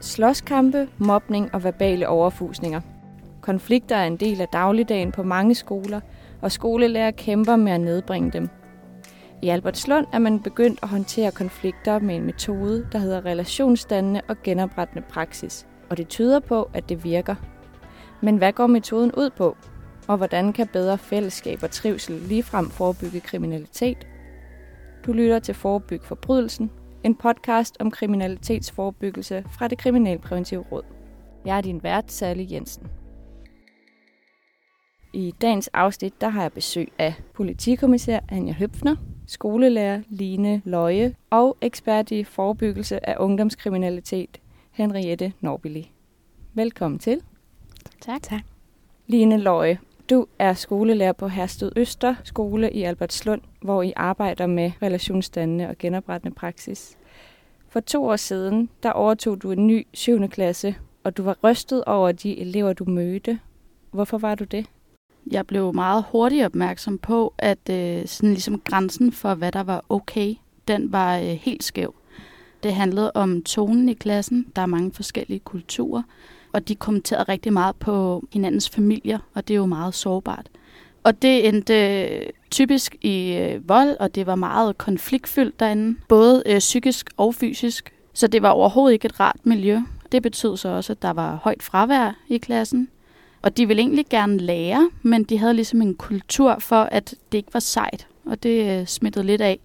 Slåskampe, mobning og verbale overfusninger. Konflikter er en del af dagligdagen på mange skoler, og skolelærer kæmper med at nedbringe dem. I Albertslund er man begyndt at håndtere konflikter med en metode, der hedder relationsdannende og genoprettende praksis, og det tyder på, at det virker. Men hvad går metoden ud på? Og hvordan kan bedre fællesskab og trivsel ligefrem forebygge kriminalitet? Du lytter til Forebyg Forbrydelsen, en podcast om kriminalitetsforebyggelse fra det Kriminalpræventive Råd. Jeg er din vært, Sally Jensen. I dagens afsnit der har jeg besøg af politikommissær Anja Høpfner, skolelærer Line Løje og ekspert i forebyggelse af ungdomskriminalitet Henriette Norbili. Velkommen til. Tak. tak. Line Løje, du er skolelærer på Hersted Øster Skole i Albertslund, hvor I arbejder med relationsdannende og genoprettende praksis. For to år siden, der overtog du en ny 7. klasse, og du var rystet over de elever, du mødte. Hvorfor var du det? Jeg blev meget hurtigt opmærksom på, at øh, sådan ligesom grænsen for, hvad der var okay, den var øh, helt skæv. Det handlede om tonen i klassen. Der er mange forskellige kulturer, og de kommenterede rigtig meget på hinandens familier, og det er jo meget sårbart. Og det endte typisk i øh, vold, og det var meget konfliktfyldt derinde, både øh, psykisk og fysisk. Så det var overhovedet ikke et rart miljø. Det betød så også, at der var højt fravær i klassen. Og de ville egentlig gerne lære, men de havde ligesom en kultur for, at det ikke var sejt, og det øh, smittede lidt af.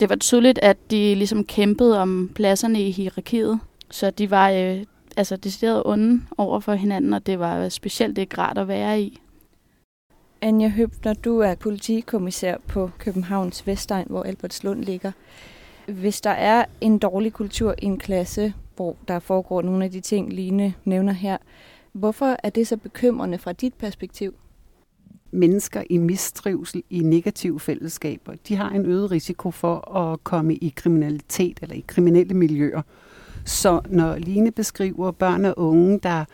Det var tydeligt, at de ligesom kæmpede om pladserne i hierarkiet, så de var øh, altså decideret onde over for hinanden, og det var specielt ikke rart at være i. Anja Høbner, du er politikommissær på Københavns Vestegn, hvor Albertslund ligger. Hvis der er en dårlig kultur i en klasse, hvor der foregår nogle af de ting, Line nævner her, hvorfor er det så bekymrende fra dit perspektiv? Mennesker i mistrivsel i negative fællesskaber, de har en øget risiko for at komme i kriminalitet eller i kriminelle miljøer. Så når Line beskriver børn og unge, der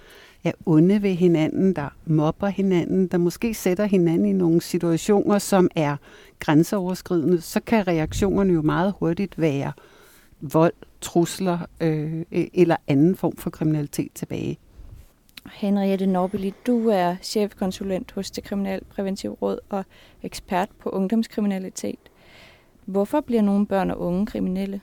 er onde ved hinanden, der mobber hinanden, der måske sætter hinanden i nogle situationer, som er grænseoverskridende, så kan reaktionerne jo meget hurtigt være vold, trusler øh, eller anden form for kriminalitet tilbage. Henriette Norbeli, du er chefkonsulent hos det Kriminalpræventive Råd og ekspert på ungdomskriminalitet. Hvorfor bliver nogle børn og unge kriminelle?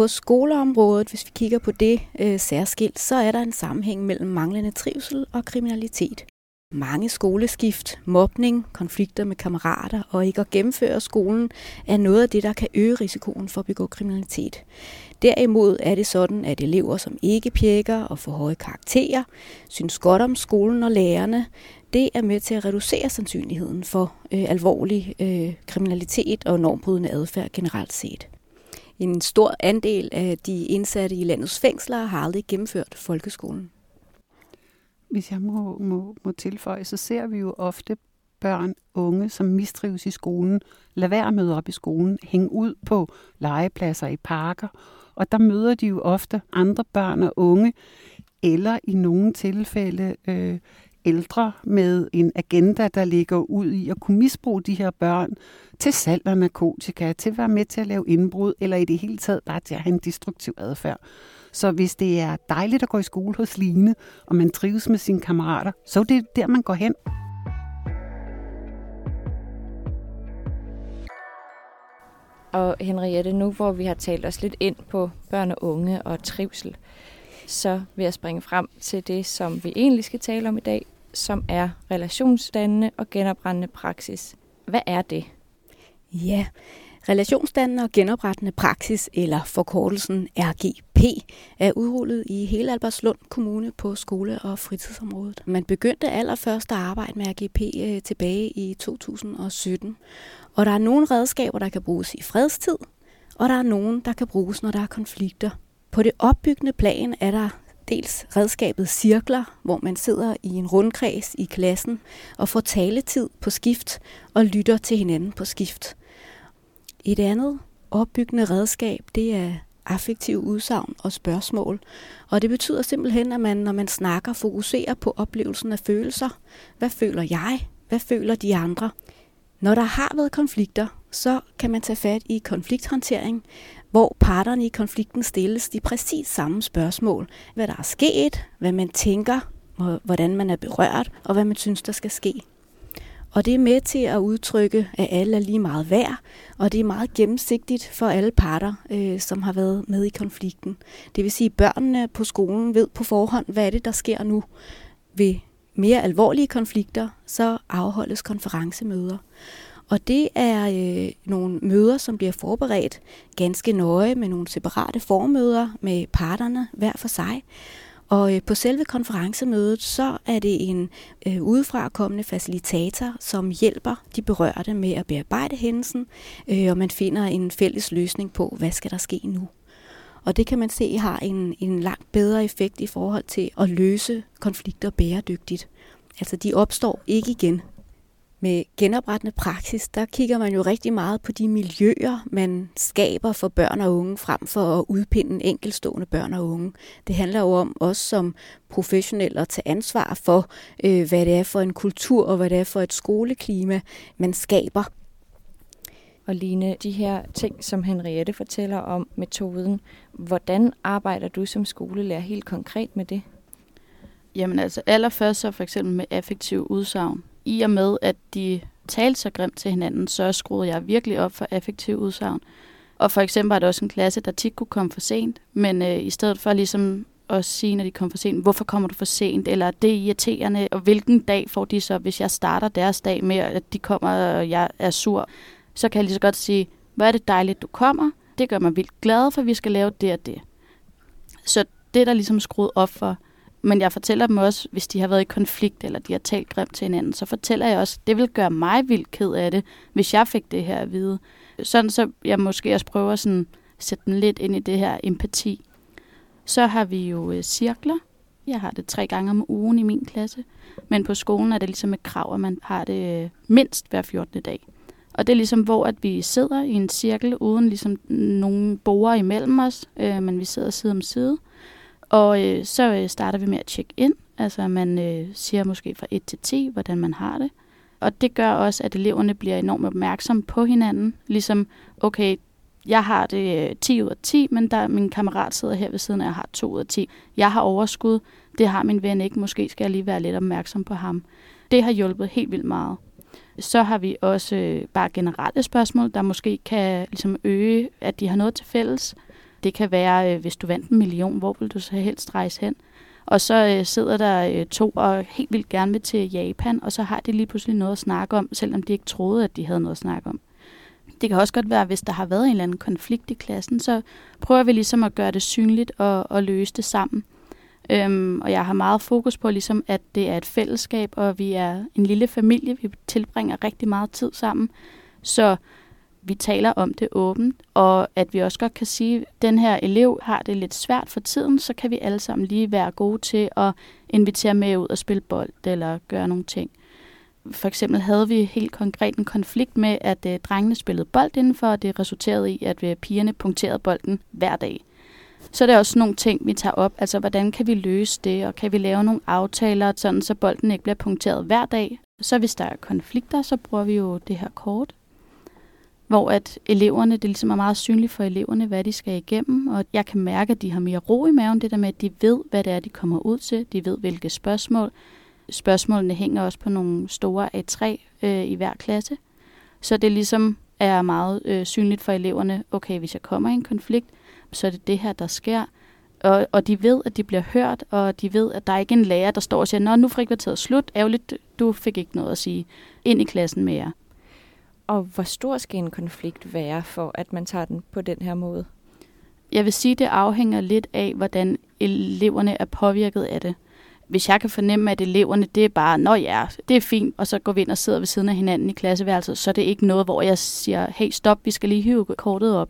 På skoleområdet, hvis vi kigger på det øh, særskilt, så er der en sammenhæng mellem manglende trivsel og kriminalitet. Mange skoleskift, mobning, konflikter med kammerater og ikke at gennemføre skolen er noget af det, der kan øge risikoen for at begå kriminalitet. Derimod er det sådan, at elever, som ikke pjekker og får høje karakterer, synes godt om skolen og lærerne, det er med til at reducere sandsynligheden for øh, alvorlig øh, kriminalitet og normbrydende adfærd generelt set. En stor andel af de indsatte i landets fængsler har aldrig gennemført folkeskolen. Hvis jeg må, må, må tilføje, så ser vi jo ofte børn, unge, som mistrives i skolen, lad være at møde op i skolen, hænge ud på legepladser i parker, og der møder de jo ofte andre børn og unge, eller i nogle tilfælde øh, ældre med en agenda, der ligger ud i at kunne misbruge de her børn til salg af narkotika, til at være med til at lave indbrud, eller i det hele taget bare til at have en destruktiv adfærd. Så hvis det er dejligt at gå i skole hos Line, og man trives med sine kammerater, så er det der, man går hen. Og Henriette, nu hvor vi har talt os lidt ind på børn og unge og trivsel, så vil jeg springe frem til det, som vi egentlig skal tale om i dag, som er relationsdannende og genoprettende praksis. Hvad er det? Ja, relationsdannende og genoprettende praksis, eller forkortelsen RGP, er udrullet i hele Albertslund Kommune på skole- og fritidsområdet. Man begyndte allerførst at arbejde med RGP øh, tilbage i 2017, og der er nogle redskaber, der kan bruges i fredstid, og der er nogen, der kan bruges, når der er konflikter. På det opbyggende plan er der dels redskabet cirkler, hvor man sidder i en rundkreds i klassen og får taletid på skift og lytter til hinanden på skift. Et andet opbyggende redskab, det er affektiv udsagn og spørgsmål. Og det betyder simpelthen, at man, når man snakker, fokuserer på oplevelsen af følelser. Hvad føler jeg? Hvad føler de andre? Når der har været konflikter, så kan man tage fat i konflikthåndtering, hvor parterne i konflikten stilles de præcis samme spørgsmål. Hvad der er sket, hvad man tænker, hvordan man er berørt, og hvad man synes, der skal ske. Og det er med til at udtrykke, at alle er lige meget værd, og det er meget gennemsigtigt for alle parter, øh, som har været med i konflikten. Det vil sige, at børnene på skolen ved på forhånd, hvad er det, der sker nu. Ved mere alvorlige konflikter, så afholdes konferencemøder. Og det er øh, nogle møder, som bliver forberedt ganske nøje med nogle separate formøder med parterne hver for sig. Og øh, på selve konferencemødet, så er det en øh, udefrakommende facilitator, som hjælper de berørte med at bearbejde hændelsen, øh, og man finder en fælles løsning på, hvad skal der ske nu. Og det kan man se har en, en langt bedre effekt i forhold til at løse konflikter bæredygtigt. Altså de opstår ikke igen, med genoprettende praksis, der kigger man jo rigtig meget på de miljøer, man skaber for børn og unge, frem for at udpinde enkelstående børn og unge. Det handler jo om os som professionelle at tage ansvar for, øh, hvad det er for en kultur og hvad det er for et skoleklima, man skaber. Og Line, de her ting, som Henriette fortæller om metoden, hvordan arbejder du som skolelærer helt konkret med det? Jamen altså allerførst så for eksempel med affektiv udsagn i og med, at de talte så grimt til hinanden, så skruede jeg virkelig op for affektiv udsagn. Og for eksempel var det også en klasse, der tit kunne komme for sent, men øh, i stedet for ligesom at sige, når de kommer for sent, hvorfor kommer du for sent, eller det er irriterende, og hvilken dag får de så, hvis jeg starter deres dag med, at de kommer, og jeg er sur, så kan jeg lige så godt sige, hvor er det dejligt, du kommer, det gør mig vildt glad, for vi skal lave det og det. Så det der ligesom skruet op for, men jeg fortæller dem også, hvis de har været i konflikt, eller de har talt grimt til hinanden, så fortæller jeg også, det vil gøre mig vildt ked af det, hvis jeg fik det her at vide. Sådan så jeg måske også prøver sådan, at sætte den lidt ind i det her empati. Så har vi jo øh, cirkler. Jeg har det tre gange om ugen i min klasse. Men på skolen er det ligesom et krav, at man har det øh, mindst hver 14. dag. Og det er ligesom, hvor at vi sidder i en cirkel, uden ligesom nogen borer imellem os, øh, men vi sidder side om side. Og øh, så øh, starter vi med at tjekke ind. Altså man øh, siger måske fra 1 til 10, hvordan man har det. Og det gør også, at eleverne bliver enormt opmærksomme på hinanden. Ligesom, okay, jeg har det øh, 10 ud af 10, men der min kammerat sidder her ved siden af og har 2 ud af 10. Jeg har overskud, det har min ven ikke. Måske skal jeg lige være lidt opmærksom på ham. Det har hjulpet helt vildt meget. Så har vi også øh, bare generelle spørgsmål, der måske kan ligesom øge, at de har noget til fælles. Det kan være, øh, hvis du vandt en million, hvor vil du så helst rejse hen? Og så øh, sidder der øh, to og helt vildt gerne vil til Japan, og så har de lige pludselig noget at snakke om, selvom de ikke troede, at de havde noget at snakke om. Det kan også godt være, hvis der har været en eller anden konflikt i klassen, så prøver vi ligesom at gøre det synligt og, og løse det sammen. Øhm, og jeg har meget fokus på, ligesom, at det er et fællesskab, og vi er en lille familie. Vi tilbringer rigtig meget tid sammen. Så vi taler om det åbent, og at vi også godt kan sige, at den her elev har det lidt svært for tiden, så kan vi alle sammen lige være gode til at invitere med ud og spille bold eller gøre nogle ting. For eksempel havde vi helt konkret en konflikt med, at øh, drengene spillede bold indenfor, og det resulterede i, at øh, pigerne punkterede bolden hver dag. Så er også nogle ting, vi tager op. Altså, hvordan kan vi løse det, og kan vi lave nogle aftaler, sådan så bolden ikke bliver punkteret hver dag. Så hvis der er konflikter, så bruger vi jo det her kort, hvor at eleverne, det ligesom er meget synligt for eleverne, hvad de skal igennem, og jeg kan mærke, at de har mere ro i maven, det der med, at de ved, hvad det er, de kommer ud til, de ved, hvilke spørgsmål. Spørgsmålene hænger også på nogle store A3 øh, i hver klasse, så det ligesom er meget øh, synligt for eleverne, okay, hvis jeg kommer i en konflikt, så er det det her, der sker, og, og de ved, at de bliver hørt, og de ved, at der er ikke en lærer, der står og siger, nå, nu er frikvarteret slut, ærgerligt, du fik ikke noget at sige ind i klassen med jer. Og hvor stor skal en konflikt være, for at man tager den på den her måde? Jeg vil sige, det afhænger lidt af, hvordan eleverne er påvirket af det. Hvis jeg kan fornemme, at eleverne, det er bare, nå ja, det er fint, og så går vi ind og sidder ved siden af hinanden i klasseværelset, så er det ikke noget, hvor jeg siger, hey stop, vi skal lige hive kortet op.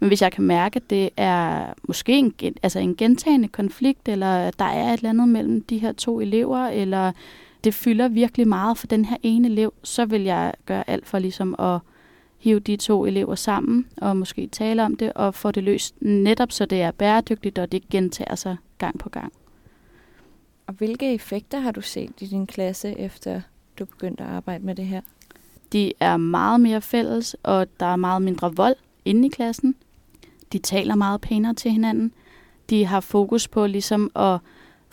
Men hvis jeg kan mærke, at det er måske en, altså en gentagende konflikt, eller der er et eller andet mellem de her to elever, eller det fylder virkelig meget for den her ene elev, så vil jeg gøre alt for ligesom at hive de to elever sammen og måske tale om det og få det løst netop så det er bæredygtigt og det gentager sig gang på gang. Og hvilke effekter har du set i din klasse efter du begyndte at arbejde med det her? De er meget mere fælles, og der er meget mindre vold inde i klassen. De taler meget pænere til hinanden. De har fokus på ligesom at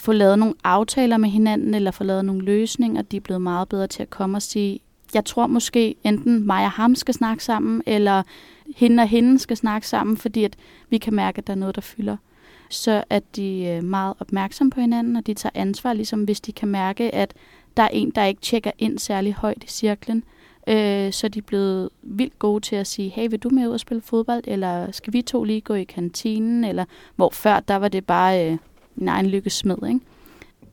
få lavet nogle aftaler med hinanden, eller få lavet nogle løsninger. De er blevet meget bedre til at komme og sige, jeg tror måske enten mig og ham skal snakke sammen, eller hende og hende skal snakke sammen, fordi at vi kan mærke, at der er noget, der fylder. Så at de er meget opmærksomme på hinanden, og de tager ansvar, ligesom hvis de kan mærke, at der er en, der ikke tjekker ind særlig højt i cirklen. Øh, så de er blevet vildt gode til at sige, hey, vil du med ud og spille fodbold, eller skal vi to lige gå i kantinen, eller hvor før, der var det bare øh, min egen lykkesmed, ikke?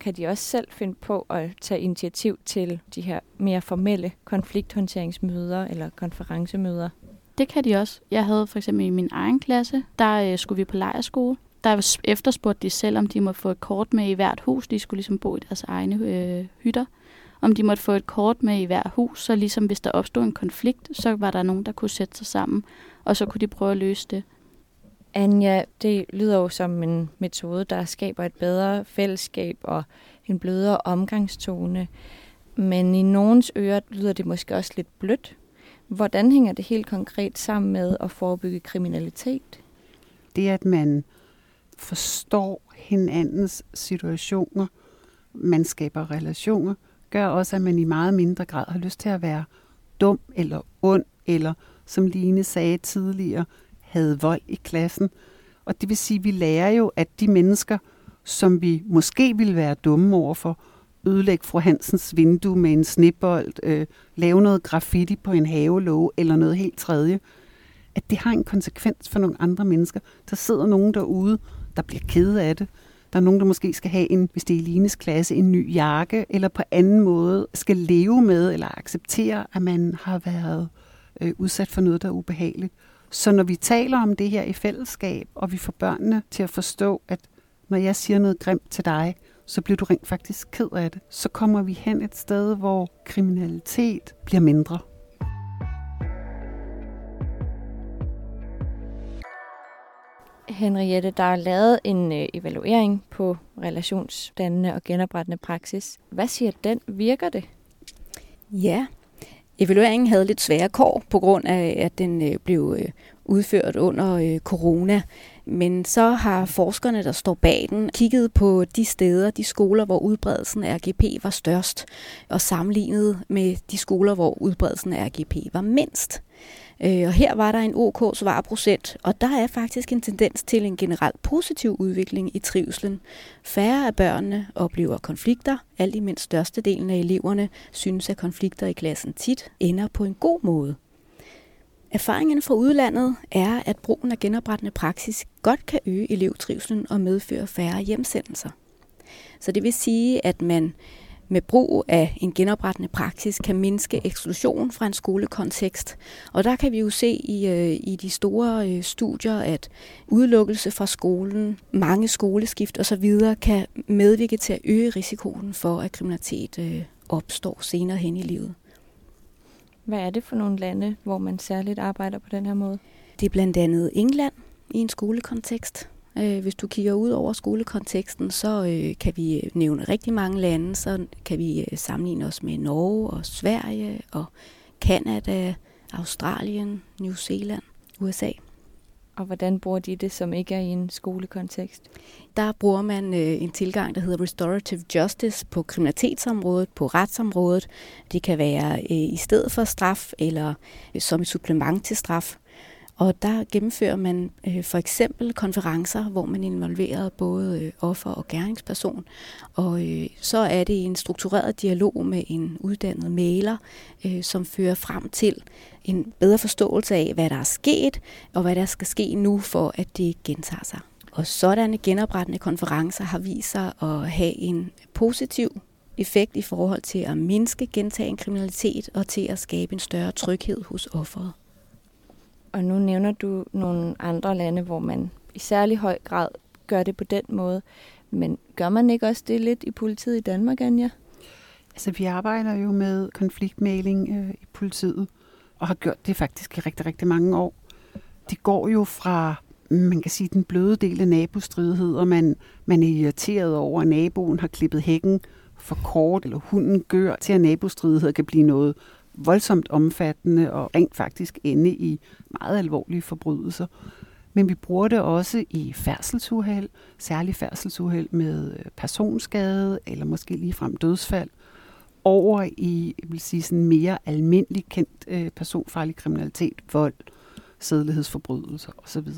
Kan de også selv finde på at tage initiativ til de her mere formelle konflikthåndteringsmøder eller konferencemøder? Det kan de også. Jeg havde for eksempel i min egen klasse, der øh, skulle vi på lejerskole. Der efterspurgte de selv, om de måtte få et kort med i hvert hus. De skulle ligesom bo i deres egne øh, hytter. Om de måtte få et kort med i hver hus, så ligesom hvis der opstod en konflikt, så var der nogen, der kunne sætte sig sammen, og så kunne de prøve at løse det. Anja, det lyder jo som en metode, der skaber et bedre fællesskab og en blødere omgangstone. Men i nogens ører lyder det måske også lidt blødt. Hvordan hænger det helt konkret sammen med at forebygge kriminalitet? Det, at man forstår hinandens situationer, man skaber relationer, gør også, at man i meget mindre grad har lyst til at være dum eller ond, eller som Line sagde tidligere, havde vold i klassen. Og det vil sige, at vi lærer jo, at de mennesker, som vi måske ville være dumme overfor, ødelægge fru Hansens vindue med en snibbold, øh, lave noget graffiti på en havelåge eller noget helt tredje, at det har en konsekvens for nogle andre mennesker. Der sidder nogen derude, der bliver ked af det. Der er nogen, der måske skal have en, hvis det er i Lines klasse, en ny jakke, eller på anden måde skal leve med eller acceptere, at man har været øh, udsat for noget, der er ubehageligt. Så når vi taler om det her i fællesskab, og vi får børnene til at forstå, at når jeg siger noget grimt til dig, så bliver du rent faktisk ked af det. Så kommer vi hen et sted, hvor kriminalitet bliver mindre. Henriette, der er lavet en øh, evaluering på relationsdannende og genoprettende praksis. Hvad siger den? Virker det? Ja, evalueringen havde lidt svære kår på grund af, at den øh, blev øh, udført under øh, corona. Men så har forskerne, der står bag den, kigget på de steder, de skoler, hvor udbredelsen af RGP var størst, og sammenlignet med de skoler, hvor udbredelsen af RGP var mindst. Øh, og her var der en OK svarprocent, og der er faktisk en tendens til en generelt positiv udvikling i trivslen. Færre af børnene oplever konflikter, alt imens størstedelen af eleverne synes, at konflikter i klassen tit ender på en god måde. Erfaringen fra udlandet er, at brugen af genoprettende praksis godt kan øge elevtrivselen og medføre færre hjemsendelser. Så det vil sige, at man med brug af en genoprettende praksis kan mindske eksklusion fra en skolekontekst. Og der kan vi jo se i, øh, i de store øh, studier, at udelukkelse fra skolen, mange skoleskift osv. kan medvirke til at øge risikoen for, at kriminalitet øh, opstår senere hen i livet. Hvad er det for nogle lande, hvor man særligt arbejder på den her måde? Det er blandt andet England i en skolekontekst. Øh, hvis du kigger ud over skolekonteksten, så øh, kan vi nævne rigtig mange lande. Så kan vi øh, sammenligne os med Norge og Sverige og Kanada, Australien, New Zealand, USA. Og hvordan bruger de det, som ikke er i en skolekontekst? Der bruger man øh, en tilgang, der hedder Restorative Justice på kriminalitetsområdet, på retsområdet. Det kan være øh, i stedet for straf eller øh, som et supplement til straf. Og der gennemfører man øh, for eksempel konferencer, hvor man involverer både øh, offer og gerningsperson. Og øh, så er det en struktureret dialog med en uddannet maler, øh, som fører frem til en bedre forståelse af, hvad der er sket, og hvad der skal ske nu, for at det gentager sig. Og sådanne genoprettende konferencer har vist sig at have en positiv effekt i forhold til at mindske gentagen kriminalitet og til at skabe en større tryghed hos offeret. Og nu nævner du nogle andre lande, hvor man i særlig høj grad gør det på den måde. Men gør man ikke også det lidt i politiet i Danmark, Anja? Altså, vi arbejder jo med konfliktmæling øh, i politiet, og har gjort det faktisk i rigtig, rigtig mange år. Det går jo fra, man kan sige, den bløde del af nabostridighed, og man, man er irriteret over, at naboen har klippet hækken for kort, eller hunden gør, til at nabostridighed kan blive noget voldsomt omfattende og rent faktisk ende i meget alvorlige forbrydelser. men vi bruger det også i færdselsuheld, særlig færdselsuheld med øh, personskade eller måske ligefrem dødsfald, over i jeg vil sige, sådan mere almindelig kendt øh, personfarlig kriminalitet, vold, sædelighedsforbrydelser osv.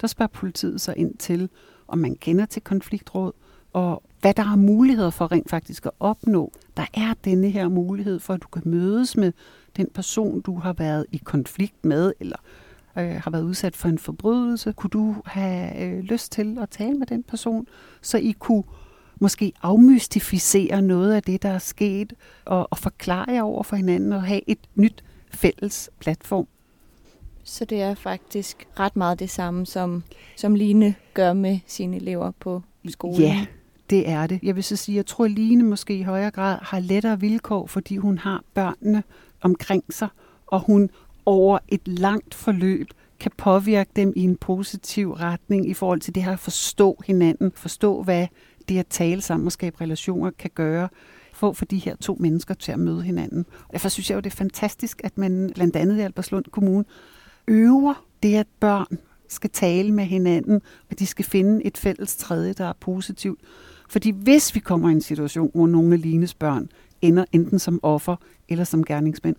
Der spørger politiet sig ind til, om man kender til konfliktråd, og hvad der er muligheder for rent faktisk at opnå. Der er denne her mulighed for, at du kan mødes med den person, du har været i konflikt med, eller øh, har været udsat for en forbrydelse. Kunne du have øh, lyst til at tale med den person, så I kunne måske afmystificere noget af det, der er sket, og, og forklare jer over for hinanden og have et nyt fælles platform. Så det er faktisk ret meget det samme, som, som Line gør med sine elever på skolen? Ja, det er det. Jeg vil så sige, jeg tror, at Line måske i højere grad har lettere vilkår, fordi hun har børnene omkring sig, og hun over et langt forløb kan påvirke dem i en positiv retning i forhold til det her at forstå hinanden, forstå hvad det at tale sammen og skabe relationer kan gøre for for de her to mennesker til at møde hinanden. Og derfor synes jeg jo, det er fantastisk, at man blandt andet i Alberslund Kommune øver det, at børn skal tale med hinanden, og de skal finde et fælles tredje, der er positivt. Fordi hvis vi kommer i en situation, hvor nogle af Lines børn ender enten som offer eller som gerningsmænd,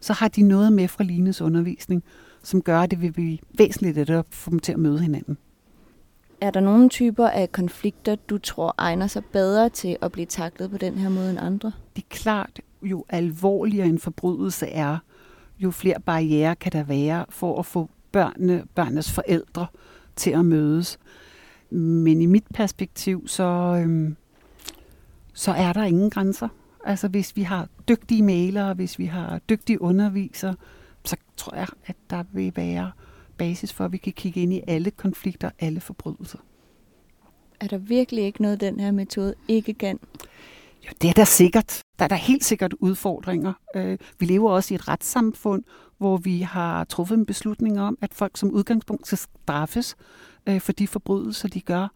så har de noget med fra Lines undervisning, som gør, at det vil blive væsentligt at få dem til at møde hinanden. Er der nogle typer af konflikter, du tror egner sig bedre til at blive taklet på den her måde end andre? Det er klart, jo alvorligere en forbrydelse er, jo flere barriere kan der være for at få børnene, børnenes forældre til at mødes. Men i mit perspektiv, så, øhm, så er der ingen grænser. Altså hvis vi har dygtige malere, hvis vi har dygtige undervisere, så tror jeg, at der vil være basis for, at vi kan kigge ind i alle konflikter, alle forbrydelser. Er der virkelig ikke noget, den her metode ikke kan? Jo, det er der sikkert. Der er der helt sikkert udfordringer. Øh, vi lever også i et retssamfund, hvor vi har truffet en beslutning om, at folk som udgangspunkt skal straffes øh, for de forbrydelser, de gør.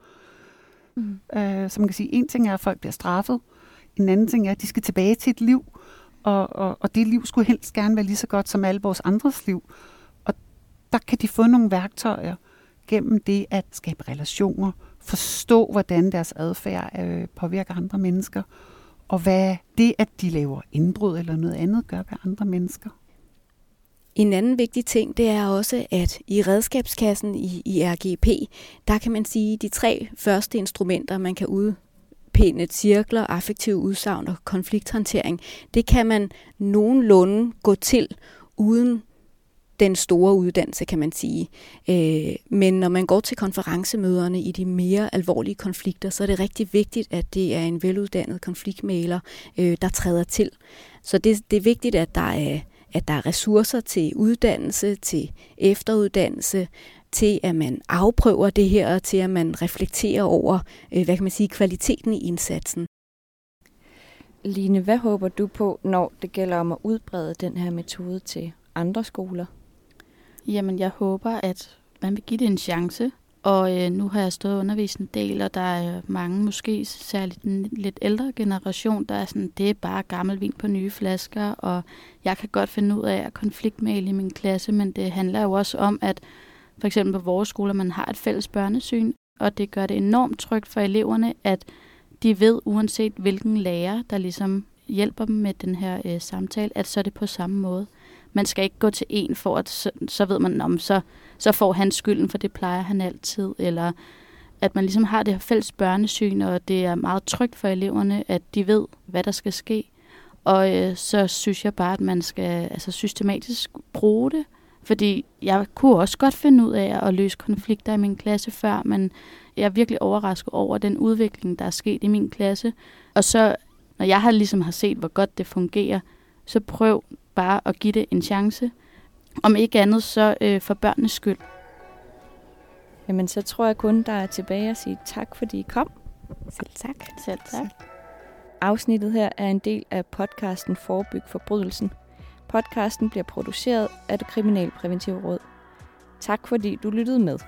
Mm. Øh, så man kan sige, en ting er, at folk bliver straffet. En anden ting er, at de skal tilbage til et liv, og, og, og det liv skulle helst gerne være lige så godt som alle vores andres liv. Og der kan de få nogle værktøjer gennem det at skabe relationer, forstå, hvordan deres adfærd øh, påvirker andre mennesker, og hvad det, at de laver indbrud eller noget andet, gør ved andre mennesker. En anden vigtig ting, det er også, at i redskabskassen i, i RGP, der kan man sige, de tre første instrumenter, man kan udpinde cirkler, affektive udsagn og konflikthåndtering, det kan man nogenlunde gå til uden den store uddannelse, kan man sige. Øh, men når man går til konferencemøderne i de mere alvorlige konflikter, så er det rigtig vigtigt, at det er en veluddannet konfliktmæler, øh, der træder til. Så det, det er vigtigt, at der er, at der er ressourcer til uddannelse, til efteruddannelse, til at man afprøver det her, og til at man reflekterer over, øh, hvad kan man sige, kvaliteten i indsatsen. Line, hvad håber du på, når det gælder om at udbrede den her metode til andre skoler? Jamen, jeg håber, at man vil give det en chance. Og øh, nu har jeg stået og undervist en del, og der er mange, måske særligt den lidt ældre generation, der er sådan, det er bare gammel vin på nye flasker, og jeg kan godt finde ud af at konfliktmale i min klasse, men det handler jo også om, at for eksempel på vores skoler, man har et fælles børnesyn, og det gør det enormt trygt for eleverne, at de ved, uanset hvilken lærer, der ligesom hjælper dem med den her øh, samtale, at så er det på samme måde. Man skal ikke gå til en for, at så, så ved man, om så, så får han skylden, for det plejer han altid. Eller at man ligesom har det her fælles børnesyn, og det er meget trygt for eleverne, at de ved, hvad der skal ske. Og øh, så synes jeg bare, at man skal altså, systematisk bruge det. Fordi jeg kunne også godt finde ud af at løse konflikter i min klasse før, men jeg er virkelig overrasket over den udvikling, der er sket i min klasse. Og så, når jeg har ligesom har set, hvor godt det fungerer, så prøv bare at give det en chance. Om ikke andet, så øh, for børnenes skyld. Jamen, så tror jeg kun, der er tilbage at sige tak, fordi I kom. Selv tak. Selv tak. Afsnittet her er en del af podcasten Forebyg Forbrydelsen. Podcasten bliver produceret af det Kriminalpræventive Råd. Tak fordi du lyttede med.